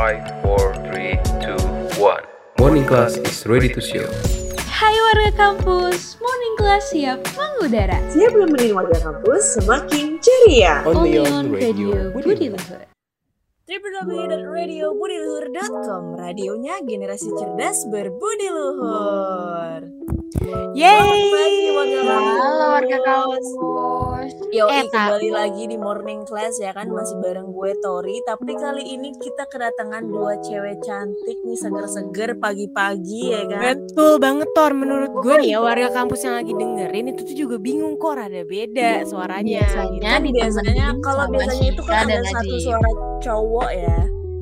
5, 4, 3, 2, 1. Morning class is ready to show. Hai warga kampus, morning class siap mengudara. Siap nemenin warga kampus semakin ceria. Only on Radio Budi Luhur. www.radiobudiluhur.com Radionya generasi cerdas berbudi luhur. Yeay! pagi, warga kampus. Halo warga kampus. Yo, Eh, kembali lagi di morning class ya kan masih bareng gue Tori. Tapi kali ini kita kedatangan dua cewek cantik nih seger-seger pagi-pagi ya kan. Betul banget Tor, menurut gue nih ya warga kampus yang lagi dengerin itu tuh juga bingung kok rada beda suaranya. Biasanya Kan biasanya kalau biasanya itu kan ada satu suara cowok ya.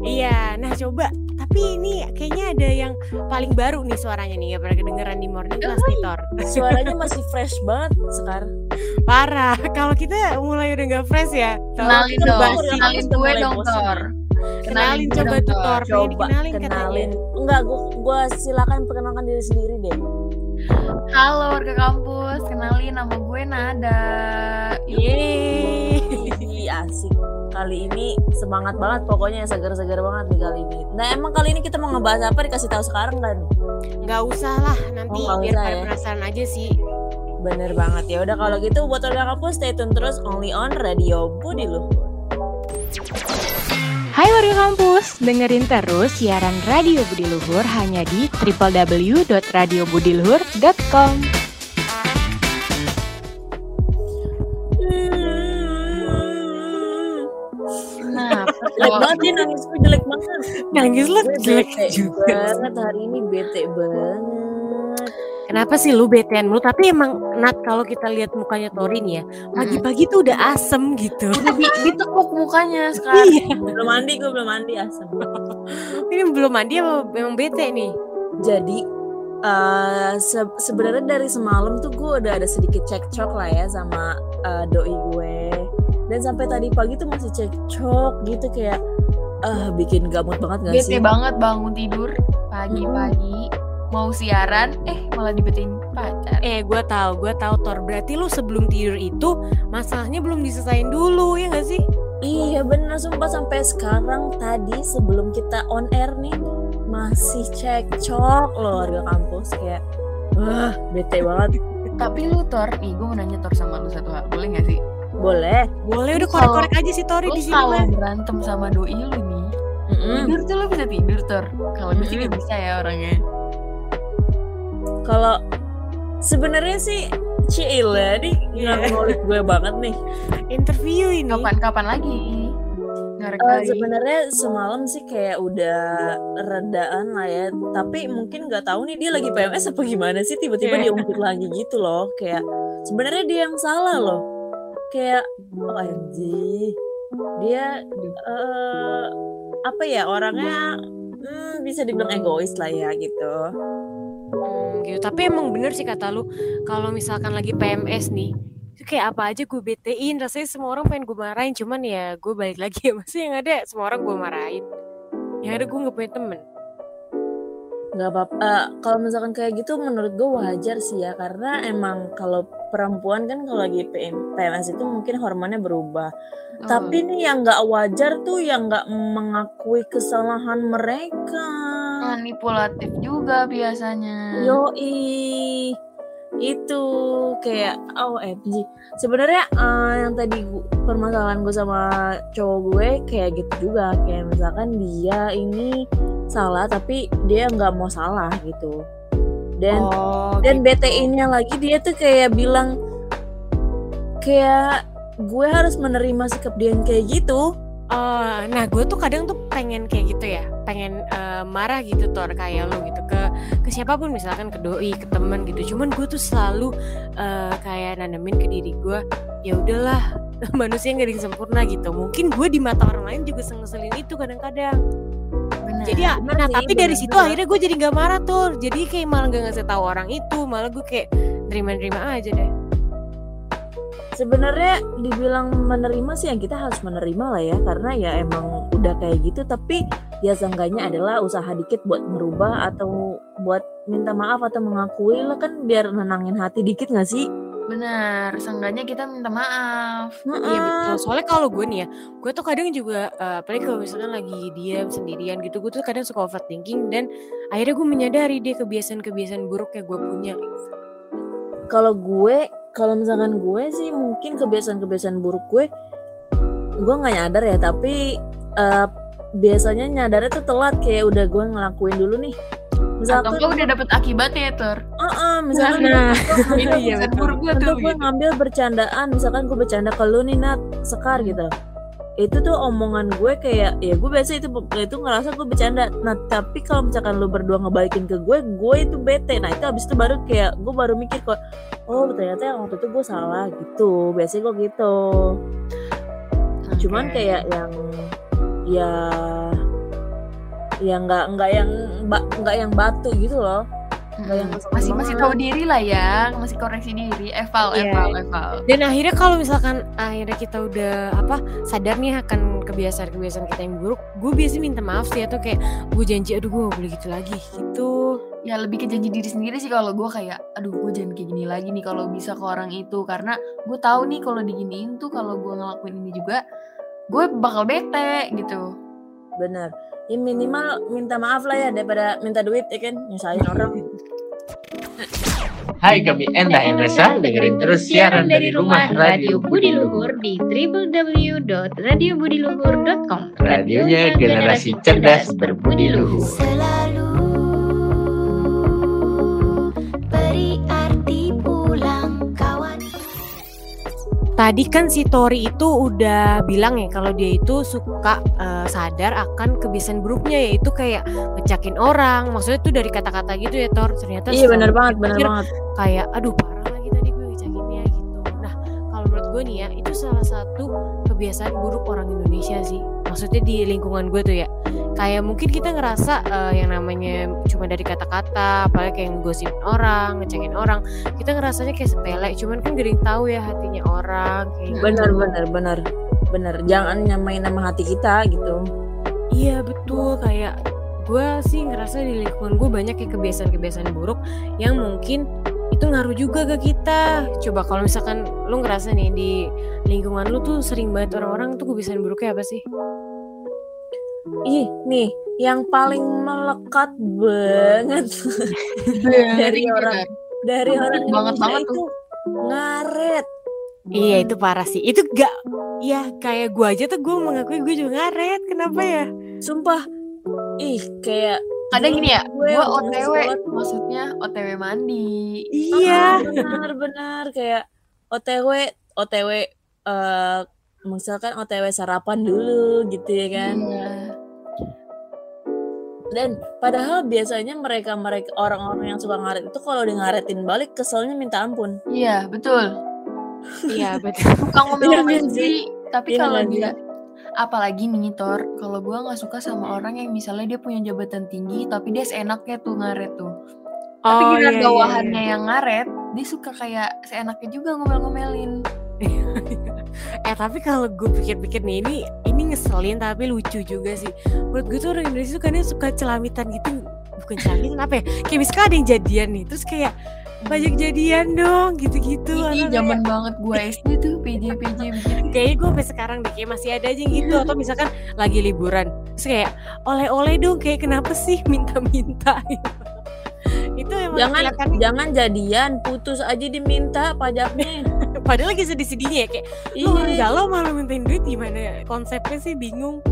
Iya, nah coba. Tapi ini kayaknya ada yang paling baru nih suaranya nih, gak pernah kedengeran di morning class nih Tor. Suaranya masih fresh banget sekarang. Parah, kalau kita mulai udah gak fresh ya. Kenalin Kita dong, ya, kenalin kita gue dong. Tor. Kenalin gue coba tuh Tor, Coba dikenalin kenalin. katanya. Enggak, gua, gua silakan perkenalkan diri sendiri deh. Halo warga kampus, kenalin nama gue Nada. Yeay. Kali ini semangat banget pokoknya segar-segar banget nih kali ini. Nah, emang kali ini kita mau ngebahas apa dikasih tahu sekarang kan? Nggak usah lah, nanti Oh, nggak biar usah pada ya. penasaran aja sih. Bener banget ya. Udah kalau gitu buat warga kampus stay tune terus only on Radio Budi Luhur. Hai warga kampus, dengerin terus siaran Radio Budi Luhur hanya di www.radiobudiluhur.com. Jelek banget nih nangis gue jelek banget. Nangis lu jelek juga. banget hari ini bete banget. Kenapa sih lu betean mulu? Tapi emang Nat kalau kita lihat mukanya Tori nih ya, pagi-pagi tuh udah asem gitu. Udah di, ditekuk mukanya sekarang. Iya. Belum mandi, gue belum mandi asam. Ini belum mandi apa memang bete nih? Jadi eh se- sebenarnya dari semalam tuh gue udah ada sedikit cekcok lah ya sama eh, doi gue. Dan sampai tadi pagi tuh masih cekcok gitu kayak ah bikin gamut banget gak Bete sih? banget bangun tidur pagi-pagi mau siaran, eh malah dibetain pacar. Eh, gue tahu, gue tahu Tor. Berarti lu sebelum tidur itu masalahnya belum diselesain dulu ya gak sih? Iya bener sumpah sampai sekarang tadi sebelum kita on air nih masih cekcok loh warga kampus kayak wah bete banget. Tapi lu Tor, nih gue mau nanya Tor sama lu satu hal, boleh gak sih? Boleh. Boleh udah korek-korek aja sih Tori di sini kalau berantem sama doi lu nih, Mm-mm. tidur tuh lu bisa tidur Tor. Kalau gue sih Mm-mm. gak bisa ya orangnya. Kalau sebenarnya sih Cila nih Iya. ngulik gue banget nih. Interview ini. Kapan-kapan lagi? Lagi. sebenarnya semalam sih kayak udah redaan lah ya tapi mungkin nggak tahu nih dia lagi PMS apa gimana sih tiba-tiba Iya. dia ungkit lagi gitu loh kayak sebenarnya dia yang salah loh kayak oh anjir dia eh apa ya orangnya hmm, bisa dibilang egois lah ya gitu. Hmm, gitu. Tapi emang bener sih kata lu kalau misalkan lagi PMS nih itu kayak apa aja gue betein. Rasanya semua orang pengen gue marahin cuman ya gue balik lagi ya. Maksudnya yang ada semua orang gue marahin. Yang ada gue nggak punya temen. Nggak apa-apa Eh, kalau misalkan kayak gitu menurut gue wajar sih ya. Karena emang kalau perempuan kan kalau lagi PM, PMS itu mungkin hormonnya berubah. Oh. tapi nih yang nggak wajar tuh yang nggak mengakui kesalahan mereka. Manipulatif juga biasanya. yoi. Itu kayak oh MG sebenarnya eh, yang tadi gu- permasalahan gue sama cowok gue kayak gitu juga. Kayak misalkan dia ini salah tapi dia nggak mau salah gitu dan oh dan BTI-nya lagi dia tuh kayak bilang kayak gue harus menerima sikap dia yang kayak gitu Oh, nah gue tuh kadang tuh pengen kayak gitu ya, pengen eh, marah gitu Tor kayak lo gitu ke ke siapa pun misalkan ke doi, ke teman gitu. Cuman gue tuh selalu eh, kayak nanemin ke diri gue, ya udahlah manusia nggak ada yang sempurna gitu. Mungkin gue di mata orang lain juga ngeselin itu kadang-kadang. Bener. Jadi ya, bener nah sih, tapi dari bener situ akhirnya gue jadi nggak marah tuh. Jadi kayak malah nggak ngasih tahu orang itu, malah gue kayak terima-terima aja deh. sebenarnya dibilang menerima sih yang kita harus menerima lah ya karena ya emang udah kayak gitu tapi ya seenggaknya adalah usaha dikit buat merubah atau buat minta maaf atau mengakui lah kan biar nenangin hati dikit gak sih Benar, seenggaknya kita minta maaf. Iya betul. Soalnya kalau gue nih ya, gue tuh kadang juga eh, apalagi kalau misalkan lagi diam sendirian gitu, gue tuh kadang suka overthinking dan akhirnya gue menyadari deh kebiasaan-kebiasaan buruk yang gue punya. kalau gue kalau misalkan gue sih mungkin kebiasaan-kebiasaan buruk gue gue nggak nyadar ya tapi eh, biasanya nyadarnya tuh telat kayak udah gue ngelakuin dulu nih Atau misalkan enggak udah dapet akibatnya ya, Tur. Heeh, misalkan Nah, gue itu iya betul. gue tuh Atau gue gitu. ngambil bercandaan misalkan gue bercanda ke lu nih Nat sekar gitu itu tuh omongan gue kayak ya gue biasa itu itu ngerasa gue bercanda nah tapi kalau misalkan lu berdua ngebalikin ke gue gue itu bete nah itu abis itu baru kayak gue baru mikir kok oh ternyata yang waktu itu gue salah gitu biasanya gue gitu cuman Oke. kayak yang ya ya nggak nggak yang nggak yang batu gitu loh nggak yang Mm-mm. masih masih tahu diri lah ya, masih koreksi diri, eval, Iya. eval, eval. Dan akhirnya kalau misalkan akhirnya kita udah apa sadar nih akan kebiasaan-kebiasaan kita yang buruk, gue biasanya minta maaf sih atau kayak gue janji aduh gue gak boleh gitu lagi gitu. Ya lebih ke janji diri sendiri sih kalau gue kayak, aduh gue jangan kayak gini lagi nih kalau bisa ke orang itu karena gue tahu nih kalau diginiin tuh kalau gue ngelakuin ini juga gue bakal bete gitu. bener ya minimal minta maaf lah ya daripada minta duit ya kan nyusahin orang Hai kami Enda Endresa, dengerin terus siaran dari rumah Radio Budi Luhur di www.radiobudiluhur.com. Radionya generasi cerdas berbudi luhur. Selalu Tadi kan si Tori itu udah bilang ya kalau dia itu suka eh, sadar akan kebiasaan buruknya yaitu kayak ngecakin orang. Maksudnya tuh dari kata-kata gitu ya Tor. Ternyata iya bener banget pikir, banget kayak aduh parah lagi tadi gue ngecakinnya gitu. Nah kalau menurut gue nih ya itu salah satu kebiasaan buruk orang Indonesia sih. Maksudnya di lingkungan gue tuh ya. Kayak mungkin kita ngerasa eh, yang namanya cuma dari kata-kata, apalagi kayak ngegosipin orang, ngecekin orang, kita ngerasanya kayak sepele. Cuman kan gering tahu ya hatinya orang kayak gitu. bener bener bener bener jangan nyamain nama hati kita gitu Iya betul kayak gue sih ngerasa di lingkungan gue banyak ya kebiasaan-kebiasaan buruk yang mungkin itu ngaruh juga ke kita. Coba kalau misalkan lu ngerasa nih di lingkungan lu tuh sering banget orang-orang tuh kebiasaan buruknya apa sih? Ih nih yang paling melekat banget dari orang dari orang Banget Indonesia banget itu ngaret Iya itu parah sih. Itu gak ya kayak gue aja tuh gue mengakui gue juga ngaret. Kenapa ya? sumpah ih kayak Kadang gini ya, Gue OTW, tuh- maksudnya OTW mandi. Iya. benar-benar kayak OTW OTW eh misalkan OTW sarapan dulu gitu ya kan Iya. Dan padahal biasanya mereka mereka orang-orang yang suka ngaret itu kalau di ngaretin balik keselnya minta ampun Iya, betul. Iya betul. Iya ngomel-ngomel nggak sih? Tapi Iya kalau dia apalagi nih Tor, kalau gua nggak suka sama orang yang misalnya dia punya jabatan tinggi tapi dia seenaknya tuh ngaret tuh. Tapi Oh, giliran iya, iya, bawahannya iya. yang ngaret, dia suka kayak seenaknya juga ngomel-ngomelin. Eh tapi kalau gue pikir-pikir nih ini ini ngeselin tapi lucu juga sih. Menurut gue tuh orang Indonesia tuh kadang suka celamitan gitu, bukan celamitan apa ya? Kayak misalkan ada yang jadian nih, terus kayak banyak jadian dong gitu-gitu. Atau zaman banget gua SD tuh PJ PJ kayak- Kayaknya gue sampai sekarang deh kayak masih ada aja yang gitu atau misalkan lagi liburan, terus kayak oleh-oleh dong kayak kenapa sih minta-minta gitu. Itu emang jangan jangan jadian putus aja diminta pajaknya padahal lagi sedih-sedihnya ya kayak lu orang iya galau malah mintain duit gimana konsepnya sih bingung.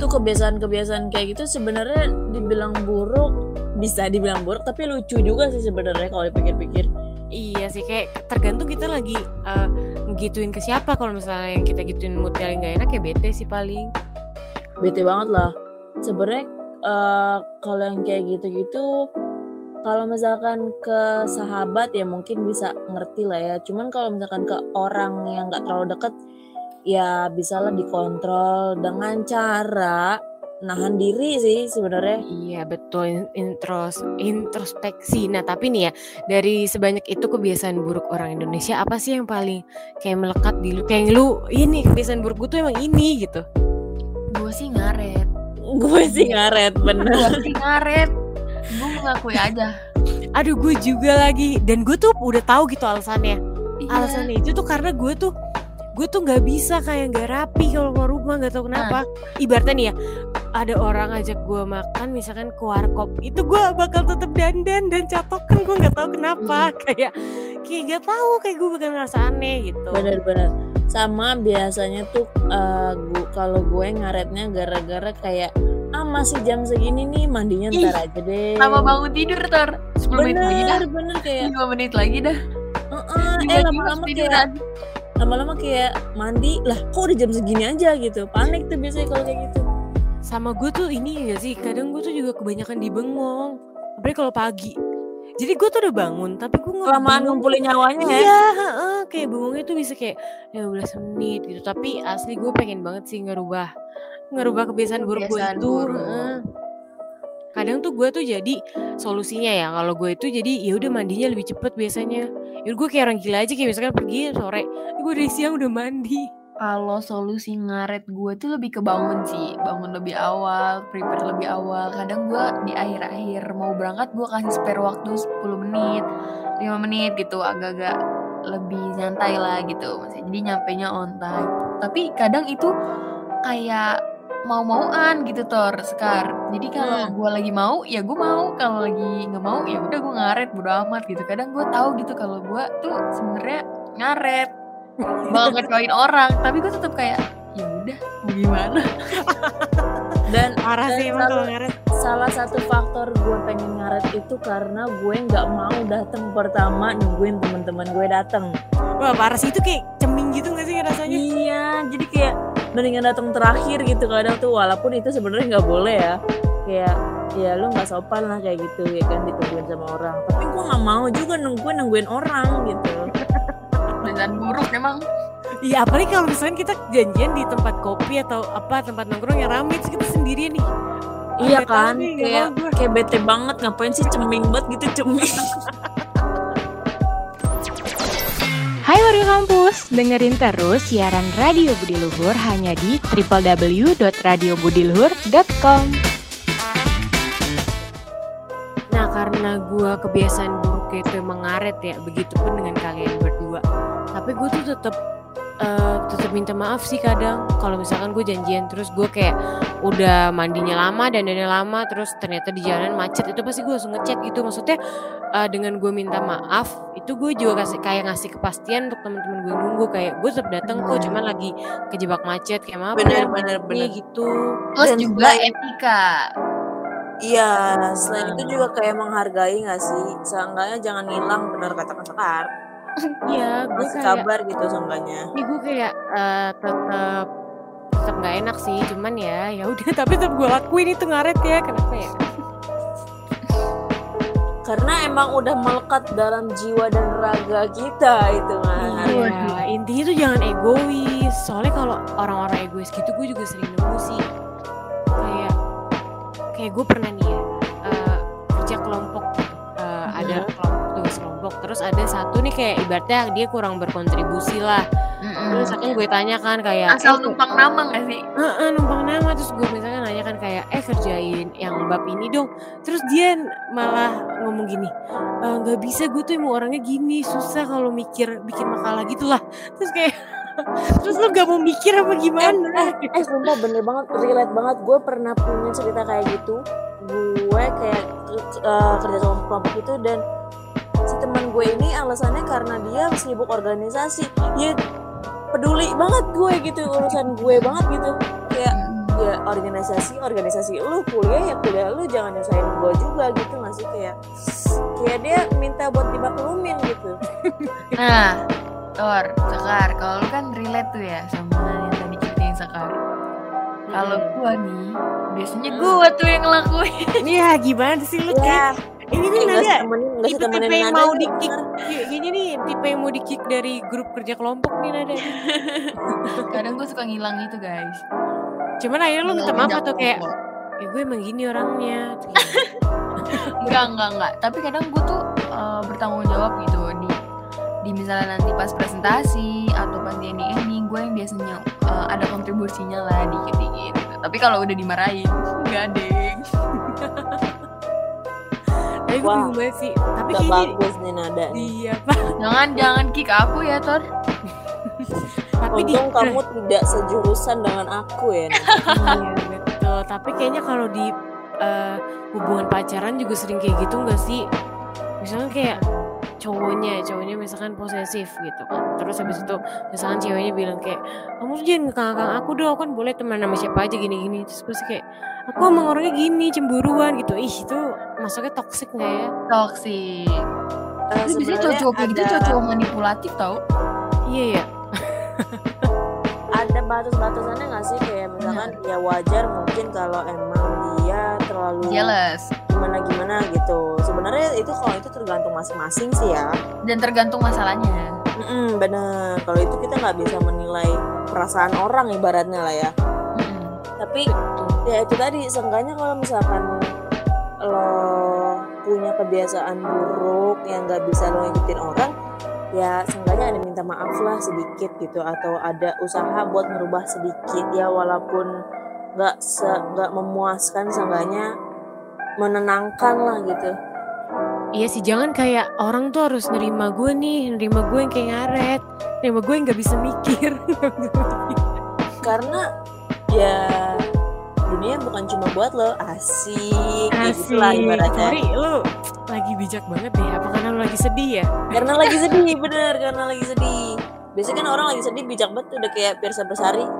tuh kebiasaan-kebiasaan kayak gitu sebenarnya dibilang buruk bisa dibilang buruk tapi lucu juga sih sebenarnya kalau dipikir-pikir. Iya sih kayak tergantung kita lagi eh, ngegituin ke siapa. Kalau misalnya yang kita gituin moodnya yang gak enak ya bete sih paling. Bete banget lah. Sebenarnya eh, kalau yang kayak gitu-gitu kalau misalkan ke sahabat ya mungkin bisa ngerti lah ya cuman kalau misalkan ke orang yang nggak terlalu deket ya bisa lah dikontrol dengan cara nahan diri sih sebenarnya Iya betul in- intros introspeksi. Nah tapi nih ya dari sebanyak itu kebiasaan buruk orang Indonesia apa sih yang paling kayak melekat di lu? Kayak lu ini kebiasaan buruk gue tuh emang ini gitu. Gue sih ngaret. gue sih ngaret bener Gue sih ngaret. Gue mengakui aja. aduh gue juga lagi. Dan gue tuh udah tahu gitu alasannya. Iya. alasannya itu tuh karena gue tuh gue tuh nggak bisa kayak nggak rapi kalau keluar rumah nggak tahu kenapa. Ibaratnya nih ya ada orang ajak gue makan misalkan ke warkop itu gue bakal tetep dandan dan catokan. Gue nggak tahu kenapa. Kayak kayak nggak tahu kayak gue bakal ngerasa aneh gitu. Bener-bener sama biasanya tuh gua kalau gue ngaretnya gara-gara kayak masih jam segini nih mandinya Ih, ntar aja deh. Sama bangun tidur tor. 10 menit lagi dah. Bener bener kayak 5 menit lagi dah. "Heeh, eh Tiba-tiba lama-lama kayak lama-lama kayak mandi. Lah kok udah jam segini aja gitu? Panik tuh biasanya kalau kayak gitu. Sama gue tuh ini gak sih kadang gue tuh juga kebanyakan di bengong apalagi kalau pagi. Jadi gue tuh udah bangun tapi gue nggak kelamaan bengong ngumpulin nyawanya ya? Iya, heeh, kayak bengongnya tuh bisa kayak 15 menit gitu. Tapi asli gue pengen banget sih ngerubah ngerubah kebiasaan buruk gue itu. buruk. Kadang tuh gue tuh jadi solusinya ya kalau gue itu jadi ya udah mandinya lebih cepet biasanya. Ya gue kayak orang gila aja kayak misalkan pergi sore, gue dari siang udah mandi. Kalau solusi ngaret gue tuh lebih ke bangun sih Bangun lebih awal, prepare lebih awal Kadang gue di akhir-akhir mau berangkat gue kasih spare waktu 10 menit 5 menit gitu agak-agak lebih nyantai lah gitu Masih Jadi nyampe nya on time Tapi kadang itu kayak mau-mauan gitu Tor Sekar. Jadi kalau gue lagi mau ya gue mau. Kalau lagi nggak mau ya udah gue ngaret bodo amat gitu. Kadang gue tahu gitu kalau gue tuh sebenarnya ngaret. Bakal ngecewain orang tapi gue tetap kayak ya udah mau gimana dan Parah dan sih emang kalau ngaret. salah satu faktor gue pengen ngaret itu karena gue nggak mau datang pertama nungguin teman-teman gue datang Wah parah sih. Itu kayak ceming gitu gak sih rasanya? iya jadi mendingan datang terakhir gitu kadang tuh walaupun itu sebenarnya nggak boleh ya. Kayak ya lu nggak sopan lah kayak gitu ya kan ditungguin sama orang. Tapi gue nggak mau juga nungguin nungguin orang gitu. Dan buruk emang Iya apalagi kalau misalnya kita janjian di tempat kopi atau apa tempat nongkrong yang rame terus kita sendirian nih. iya kan kayak kayak bete banget ngapain sih ceming banget gitu ceming Hai warga kampus, dengerin terus siaran Radio Budi Luhur hanya di www.radiobudiluhur.com. Nah karena gue kebiasaan buruk itu emang ngaret ya Begitupun dengan kalian berdua. Tapi gue tuh tetep eh, tetep minta maaf sih kadang. Kalau misalkan gue janjian terus gue kayak Udah mandinya lama dan lama Terus ternyata di jalan macet Itu pasti gue langsung ngechat gitu. Maksudnya eh, dengan gue minta maaf Itu gue juga kasih kayak ngasih kepastian Untuk teman-teman gue nunggu Kayak gue tetep datang kok Cuman lagi kejebak macet Kayak maaf Bener, ya, bener, nih, bener. gitu plus Dan juga selain- etika Iya, selain itu juga kayak menghargai gak sih? Seenggaknya jangan hilang benar kata Sekar. Iya gue kayak kabar gitu seenggaknya. Ini gue kayak eh, tetep tetep nggak enak sih, cuman ya ya udah tapi tetep gue lakuin itu ngaret ya kenapa ya? Karena emang udah melekat dalam jiwa dan raga kita itu kan. Iya, intinya tuh jangan egois. Soalnya kalau orang-orang egois gitu gue juga sering nemu sih. Kayak kayak gue pernah nih ya eh, kerja kelompok gitu. Eh, ada kelompok tugas kelompok terus ada satu nih kayak ibaratnya dia kurang berkontribusi lah terus akan gue tanya kan kayak asal eh, numpang nama gak sih Heeh, numpang nama terus gue bab ini dong terus dia malah ngomong gini "E, nggak bisa gue tuh emang orangnya gini susah kalau mikir bikin makalah gitulah terus kayak terus lu gak mau mikir apa gimana Eh, eh sumpah bener banget, relate banget. Gue pernah punya cerita kayak gitu. Gue kayak eh, kerja sama kelompok itu dan si teman gue ini alasannya karena dia sibuk organisasi. Ya peduli banget gue gitu urusan gue banget gitu. Kayak ya organisasi organisasi lu kuliah ya kuliah lu jangan nyusahin gue juga gitu nggak sih kayak kayak dia minta buat dimaklumin gitu nah Tor, Sekar, kalau lu kan relate tuh ya sama yang tadi ceritain Sekar. Kalau gua nih, biasanya gua tuh yang ngelakuin. Iya gimana sih lu ya ini nih nggak nada temenin tipe-tipe temenin yang mau itu di kick bener. kayaknya nih tipe yang mau di kick dari grup kerja kelompok nih nada Kadang gua suka ngilang itu guys. Cuman akhirnya lu minta maaf atau kayak ya gue emang gini orangnya Enggak, enggak, enggak. Tapi kadang gue tuh eh, bertanggung jawab gitu di di misalnya nanti pas presentasi atau pas di ending ending gue yang biasanya eh, ada kontribusinya lah dikit-dikit gitu. Tapi kalau udah dimarahin, enggak deng. Tapi gue bingung banget sih. Tapi Gak kayaknya bagus nih nada. Iya pak. Jangan jangan kick aku ya Tor. Tapi di kamu tidak sejurusan dengan aku ya. Iya betul. Tapi kayaknya kalau di eh, hubungan pacaran juga sering kayak gitu nggak sih? Misalnya kayak cowoknya, cowoknya misalkan posesif gitu kan. Terus habis itu misalkan ceweknya bilang kayak kamu tuh jangan ngekang aku dong, aku kan boleh teman sama siapa aja gini-gini. Terus pasti kayak aku emang orangnya gini, cemburuan gitu. Ih itu masuknya toxic nggak ya? Toxic. Tapi biasanya cowok-cowok kayak gitu ada- cowok manipulatif tau. Iya ya. ada batas-batasannya nggak sih kayak misalkan ya wajar mungkin kalau emang dia terlalu Jealous. gimana gimana gitu sebenarnya itu kalau itu tergantung masing-masing sih ya Dan tergantung masalahnya. Mm-mm, bener kalau itu kita nggak bisa menilai perasaan orang ibaratnya lah ya Mm-mm. tapi ya itu tadi seenggaknya kalau misalkan lo punya kebiasaan buruk yang nggak bisa lo ngikutin orang ya seenggaknya ada minta maaf lah sedikit gitu atau ada usaha buat merubah sedikit ya walaupun nggak nggak memuaskan seenggaknya menenangkan lah gitu. Iya sih jangan kayak orang tuh harus nerima gue nih, nerima gue yang kayak ngaret, nerima gue yang nggak bisa mikir. karena ya dunia bukan cuma buat lo asik, gitu lah ibaratnya. Sorry, lu lagi bijak banget deh. Apa karena lu lagi sedih ya? karena lagi sedih bener karena lagi sedih biasanya kan orang lagi sedih bijak banget tuh, udah kayak Pirsa Bersari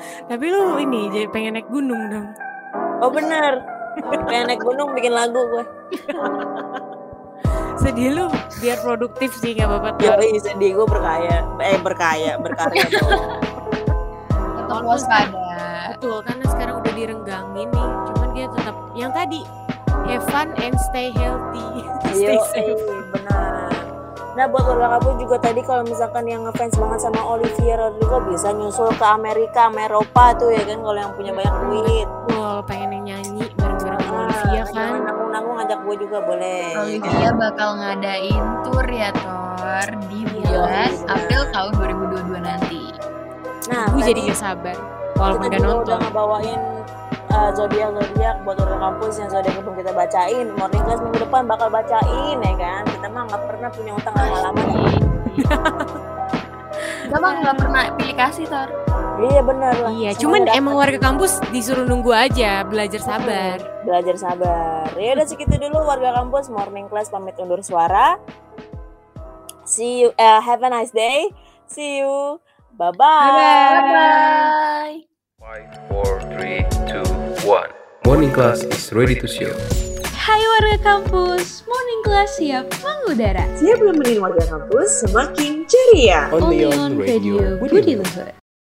Tapi lu ini jadi pengen naik gunung dong. oh bener pengen naik gunung bikin lagu gue Sedih lu biar produktif sih nggak apa-apa. tuh. Yoi sedih gue berkaya eh berkaya berkarya dong. Tetap waspada. Betul, karena sekarang udah direnggangin nih. Dia tetap yang tadi have fun and stay healthy. stay Yo, safe. benar. Nah buat warga kamu juga tadi kalau misalkan yang ngefans banget sama Olivia Rodrigo bisa nyusul ke Amerika, sama Eropa tuh ya kan kalau yang punya banyak duit. Wah, pengen yang nyanyi bareng-bareng sama Olivia kan. Jangan nanggung-nanggung ngajak gue juga boleh. Olivia bakal ngadain tour ya Tor di Iya, 11 benar. April tahun 2022 nanti. Nah, Gue jadi gak sabar. Walaupun kita gak juga nonton. udah ngebawain uh, zodiak zodiak buat warga kampus yang zodiak belum kita bacain. Morning class minggu depan bakal bacain ya kan. Kita mah nggak pernah punya utang lama-lama. Kita mah nggak pernah pilih kasih Tor. Iya bener lah. Iya, Semua cuman dapat. emang warga kampus disuruh nunggu aja, belajar sabar. belajar sabar. Ya udah segitu dulu warga kampus morning class pamit undur suara. See you, uh, have a nice day. See you. Bye bye. Bye. Five, four, three, two, one. Morning class is ready to show. Hai warga kampus, morning class siap mengudara. Siap nemenin warga kampus semakin ceria. Only on Radio Budi Luhur.